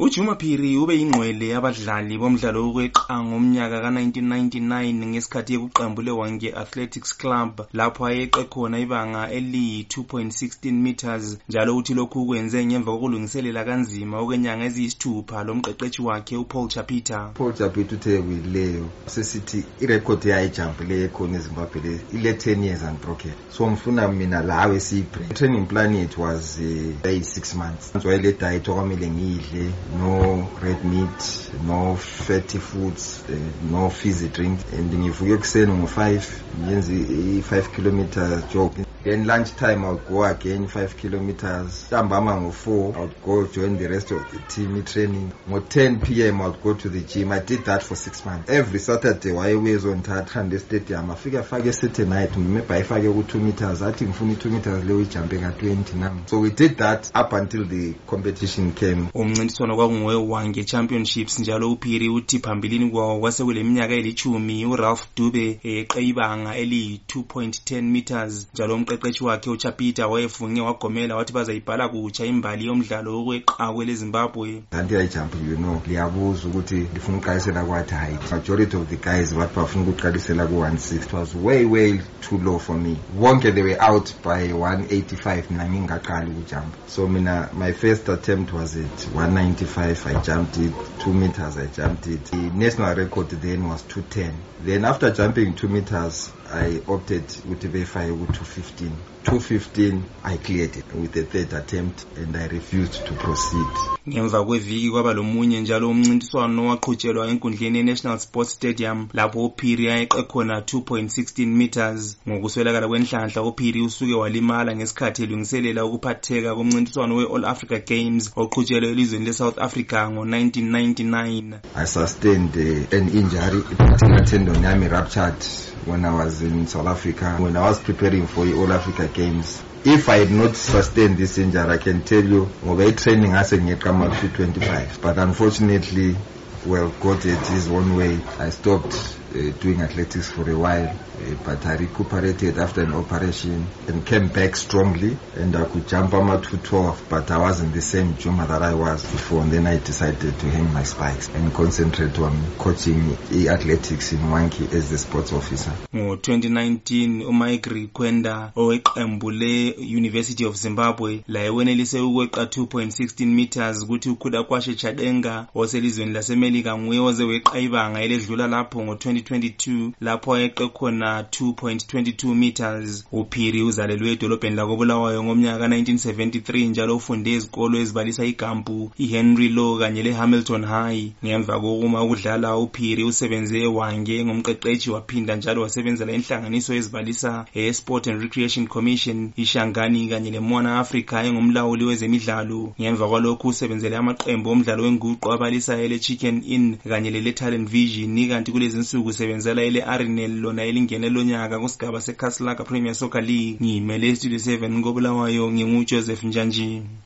ujuma phiri ube yingqwele abadlali bomdlalo wokweqa ngomnyaka ka-1999 ngesikhathi yeqembu lewange athletics club lapho ayeqe khona ibanga eliyi-2.16 meters njalo uthi lokhu kwenze ngemva kokulungiselela kanzima okwenyanga eziyisithupha lomqeqeshi wakhe upaul chapita. Paul chapita uthe kuyileyo sesithi irekhodi yayijampileyo ekhona ezimbabwe le ile-10 years unbroken. So ngifuna mina lawe siyibre training plan yethu was uh, eyi-six months. Wayele diet okwamele ngiyidle. No red meat no fatty foods uh, no fizzy drink. And ngivuke ekuseni ngo-five ngenze i-five kilometer jog then lunchtime, I'll go again five kilometers. Ntambama ngo-four I'll go join the rest of the team i-training ngo-10 p.m., I'll go to the gym. I did that for six months. Every saturday wayebuye ezondithatha hande estadium afike afake esaturday night maybe ayifake ku-two meters. Athi ngifuna i-two meters leyo ijampe ka-twenty nam. So we did that up until the competition came. Umncintiswano kwakungowewange championships njalo uphiri uthi phambilini kwawo kwasekule minyaka elithumi uralph dube eqe ibanga eliyi-2.10 meters njalo umqeqeshi wakhe uchapita wayefunge wagomela wathi bazayibhala kutsha imbali yomdlalo liyabuza ukuthi lifuna ukuqalisela majority of the guys bathi bafuna ukuqalisela ku-one six. It was way way too low for me. Wonke they were out by 185 mina ngingaqali ukujampa so mina my first attempt was at 195 i jumped it. Two meters i jumped it. The national record then was 210 then after jumping two meters i opted ukuthi befake ku-215 215 i cleared it with the third attempt and i refused to proceed. Ngemva kweviki kwaba lomunye njalo umncintiswano waqhutshelwa enkundleni ye-national sports stadium lapho uphiri ayeqe khona 2.16 meters. Ngokuswelakala kwenhlanhla uphiri usuke walimala ngesikhathi elungiselela ukuphatheka komncintiswano we-all africa games oqhutshelwe elizweni le-south africa ngo-1999 i sustained uh, an injury. Particular tendon. Yami ruptured when I was in South Africa, when I was preparing for the All Africa Games. If I had not sustained this injury, I can tell you, ngoba i-training ase ngiyeqama ku-25 but unfortunately well God it is one way I stopped uh, doing athletics for a while uh, but I recuperated after an operation and came back strongly. And I could jump on my 212 but I wasn't the same Juma that I was before. And then I decided to hang my spikes and concentrate on coaching e-athletics in Wankie as the sports officer. ngo-2019 umike rikwenda oweqembu le-university of zimbabwe laye wenelise ukweqa 2.16 meters kuthi ukhula kwashe chadenga oselizweni lasemelika nguye oze weqa ibanga eledlula lapho ngo-2022 lapho ayeqe khona 2.22 meters. Uphiri uzalelwe edolobheni lakobulawayo ngomnyaka ka-1973 njalo ufunde ezikolo ezibalisa igampu ihenry law kanye le-hamilton high. Ngemva kokuma ukudlala uphiri usebenze ewange ngomqeqeshi waphinda njalo wasebenzela inhlanganiso ezibalisa e-sport and recreation commission ishangani kanye lemwana africa engumlawuli wezemidlalo. Ngemva kwalokhu usebenzele amaqembu omdlalo wenguqu abalisa ele-chicken inn kanye lele-talent vision. Kanti kulezi nsuku kusebenzela ile-arena lona elingene lonyaka kusigaba sekhasi premier soccer league. Ngiyimele istudio 7 kobulawayo ngingujoseph njanjini